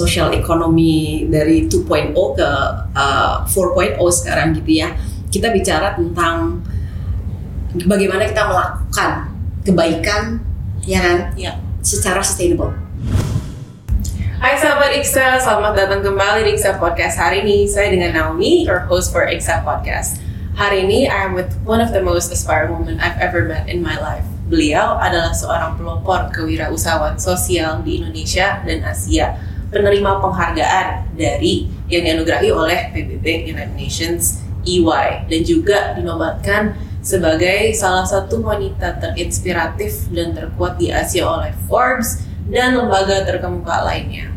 social economy dari 2.0 ke uh, 4.0 sekarang gitu ya. Kita bicara tentang bagaimana kita melakukan kebaikan ya kan Ya. secara sustainable. Hai sahabat Iksa, selamat datang kembali di Iksa Podcast hari ini. Saya dengan Naomi, your host for Iksa Podcast. Hari ini I am with one of the most aspiring women I've ever met in my life. Beliau adalah seorang pelopor kewirausahaan sosial di Indonesia dan Asia, penerima penghargaan dari yang dianugerahi oleh PBB United Nations EY dan juga dinobatkan sebagai salah satu wanita terinspiratif dan terkuat di Asia oleh Forbes dan lembaga terkemuka lainnya.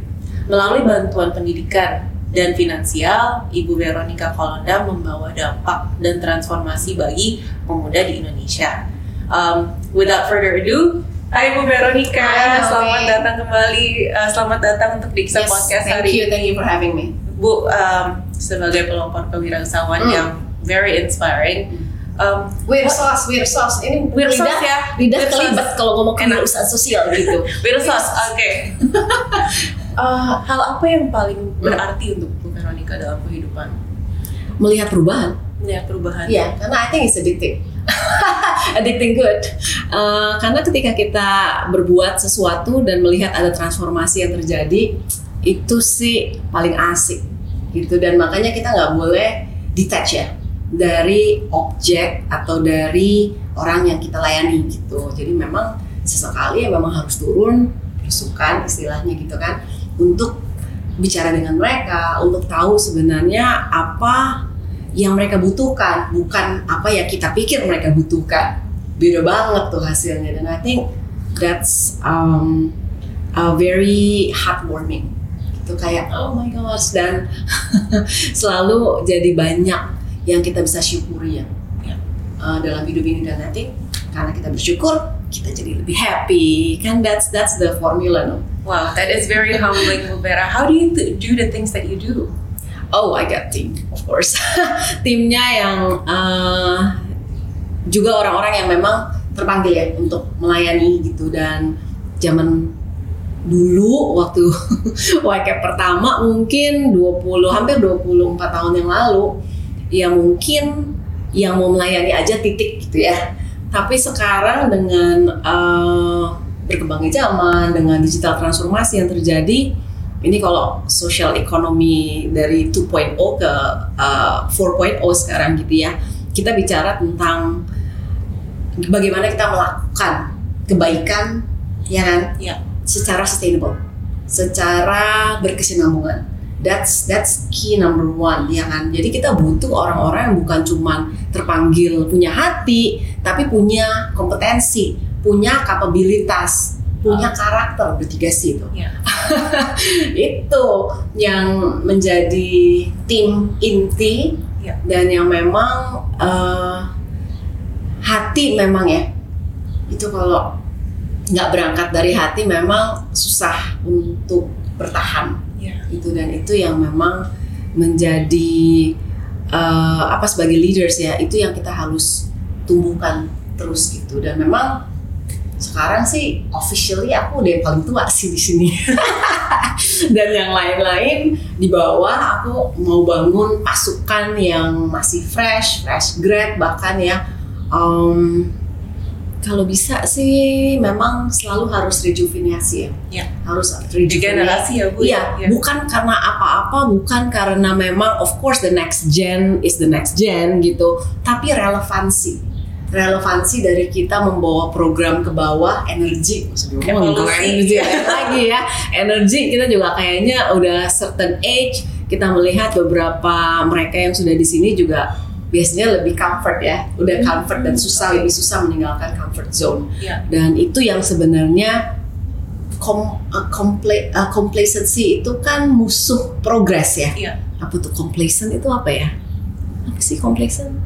Melalui bantuan pendidikan dan finansial, Ibu Veronica Kolonda membawa dampak dan transformasi bagi pemuda di Indonesia. Um, without further ado, Hai Bu Veronica, Hai, selamat datang kembali, uh, selamat datang untuk Diksa Podcast thank hari you, ini. thank you for having me. Bu, um, sebagai pelopor kewirausahaan Hmm. yang very inspiring, um, Weird sauce, weird sauce. Ini Weird lidah, sauce ya? lidah Weird kelibet sauce. kalau ngomong kewirausahaan sosial gitu. Wirsos, oke. Uh, hal apa yang paling berarti untuk Bu Veronica dalam kehidupan? Melihat perubahan. Melihat perubahan. Iya, karena I think it's addicting. addicting good. Uh, karena ketika kita berbuat sesuatu dan melihat ada transformasi yang terjadi, itu sih paling asik gitu. Dan makanya kita nggak boleh detach ya dari objek atau dari orang yang kita layani gitu. Jadi memang sesekali ya memang harus turun berusukan istilahnya gitu kan untuk bicara dengan mereka untuk tahu sebenarnya apa yang mereka butuhkan bukan apa yang kita pikir mereka butuhkan beda banget tuh hasilnya dan I think that's um, a very heartwarming itu kayak oh my gosh dan selalu jadi banyak yang kita bisa syukuri ya Ya. uh, dalam hidup ini dan nanti karena kita bersyukur kita jadi lebih happy kan that's that's the formula no Wow, that is very humbling, Vera. How do you do the things that you do? Oh, I got team, of course. Timnya yang uh, juga orang-orang yang memang terpanggil ya untuk melayani gitu dan zaman dulu waktu YCAP pertama mungkin 20 hampir 24 tahun yang lalu ya mungkin yang mau melayani aja titik gitu ya. Tapi sekarang dengan uh, berkembangnya zaman dengan digital transformasi yang terjadi ini kalau social economy dari 2.0 ke uh, 4.0 sekarang gitu ya kita bicara tentang bagaimana kita melakukan kebaikan ya kan? Ya. secara sustainable secara berkesinambungan. That's that's key number one ya kan? Jadi kita butuh orang-orang yang bukan cuman terpanggil punya hati tapi punya kompetensi punya kapabilitas punya karakter bertiga sih itu Ya. itu yang menjadi tim inti Ya. dan yang memang eh, hati memang ya itu kalau nggak berangkat dari hati memang susah untuk bertahan Ya. itu dan itu yang memang menjadi eh, apa sebagai leaders ya itu yang kita harus tumbuhkan terus gitu dan memang sekarang sih officially aku udah yang paling tua sih di sini dan yang lain-lain di bawah aku mau bangun pasukan yang masih fresh fresh grad bahkan ya um, kalau bisa sih memang selalu harus rejuvenasi ya, Ya. harus Di rejuvenasi ya, Bu. Iya, Ya. bukan karena apa-apa, bukan karena memang of course the next gen is the next gen gitu, tapi relevansi. Relevansi dari kita membawa program ke bawah energi, maksudnya ngomong kalau Evolusi. energi lagi ya. Energi kita juga kayaknya udah certain age, kita melihat beberapa mereka yang sudah di sini juga biasanya lebih comfort ya, udah comfort dan susah lebih susah meninggalkan comfort zone. Ya. Dan itu yang sebenarnya kom, uh, uh, complacency itu kan musuh progress ya. Iya. Apa tuh complacent itu apa ya? Apa sih?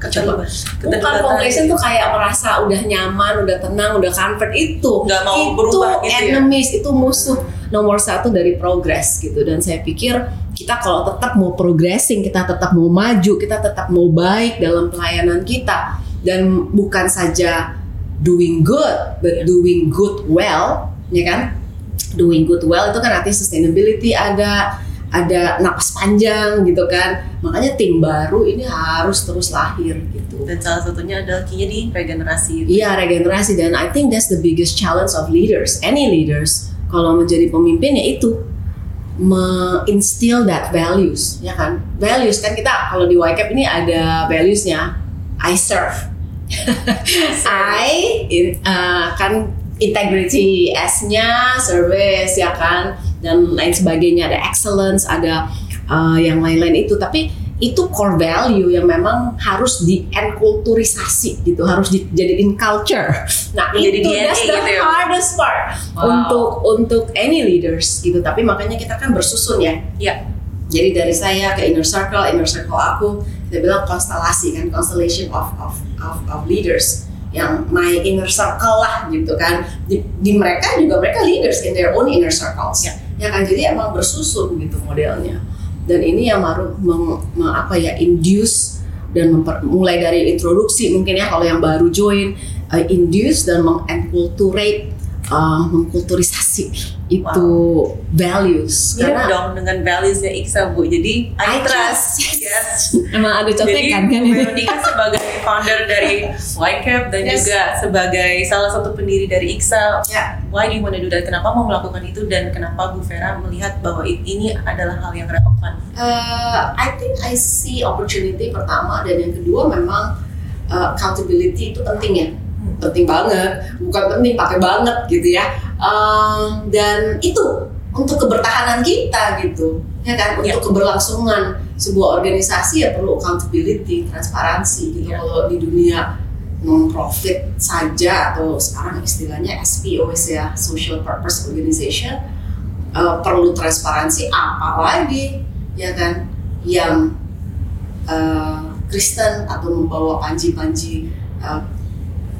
Coba. Keterlibatan. Bukan complacent tuh kayak merasa udah nyaman, udah tenang, udah comfort itu. Nggak mau itu berubah gitu ya? enemies, itu musuh nomor satu dari progress gitu. Dan saya pikir kita kalau tetap mau progressing, kita tetap mau maju, kita tetap mau baik dalam pelayanan kita dan bukan saja doing good, but Iya. doing good well, ya kan? doing good well itu kan artinya sustainability ada ada napas panjang gitu kan. Makanya tim baru ini harus terus lahir gitu. Dan salah satunya adalah key di regenerasi. Iya regenerasi. Dan I think that's the biggest challenge of leaders, any leaders kalau menjadi pemimpin ya itu. Menginstill that values, ya kan? Values kan kita kalau di YCAP ini ada valuesnya. I serve, I in- uh, kan integrity S-nya service ya kan dan lain sebagainya ada excellence ada uh, yang lain-lain itu tapi itu core value yang memang harus di enkulturisasi gitu harus dijadiin culture nah Jadi itu DNA that's the gitu ya? hardest part Wow. untuk untuk any leaders gitu tapi makanya kita kan bersusun ya Ya. jadi dari saya ke inner circle, inner circle aku kita bilang konstelasi kan, constellation of of of, of leaders yang my inner circle lah gitu kan. Di, di mereka juga mereka leaders in their own inner circles. Ya. Ya kan jadi emang bersusun gitu modelnya. Dan ini yang baru meng, apa ya induce dan memper- mulai dari introduksi mungkin ya kalau yang baru join uh, induce dan mengenculturate uh, mengkulturisasi itu values Mirip karena dong dengan valuesnya Iksa Bu. Jadi I, I trust. trust. Yes. Emang ada Jadi contekan kan ini? Veronica sebagai founder dari YCAP dan Yes. juga sebagai salah satu pendiri dari Iksa, Ya. why do you want to do that? Kenapa mau melakukan itu dan kenapa Bu Vera melihat bahwa ini adalah hal yang relevan? Uh, I think I see opportunity pertama dan yang kedua memang uh, accountability itu penting ya, penting banget. Bukan penting, pakai banget gitu ya. Um, dan itu untuk kebertahanan kita gitu, ya kan? Untuk Ya. keberlangsungan sebuah organisasi ya perlu accountability, transparansi gitu. Ya. Kalau di dunia non profit saja atau sekarang istilahnya SPOs ya, social purpose organization uh, perlu transparansi apalagi ya kan yang uh, Kristen atau membawa panji-panji uh,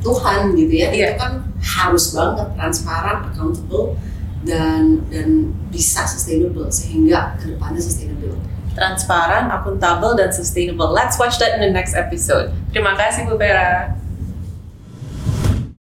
Tuhan gitu ya Iya. itu kan harus banget transparan, accountable dan dan bisa sustainable sehingga ke depannya sustainable. Transparan, akuntabel, dan sustainable. Let's watch that in the next episode. Terima kasih Bu Vera.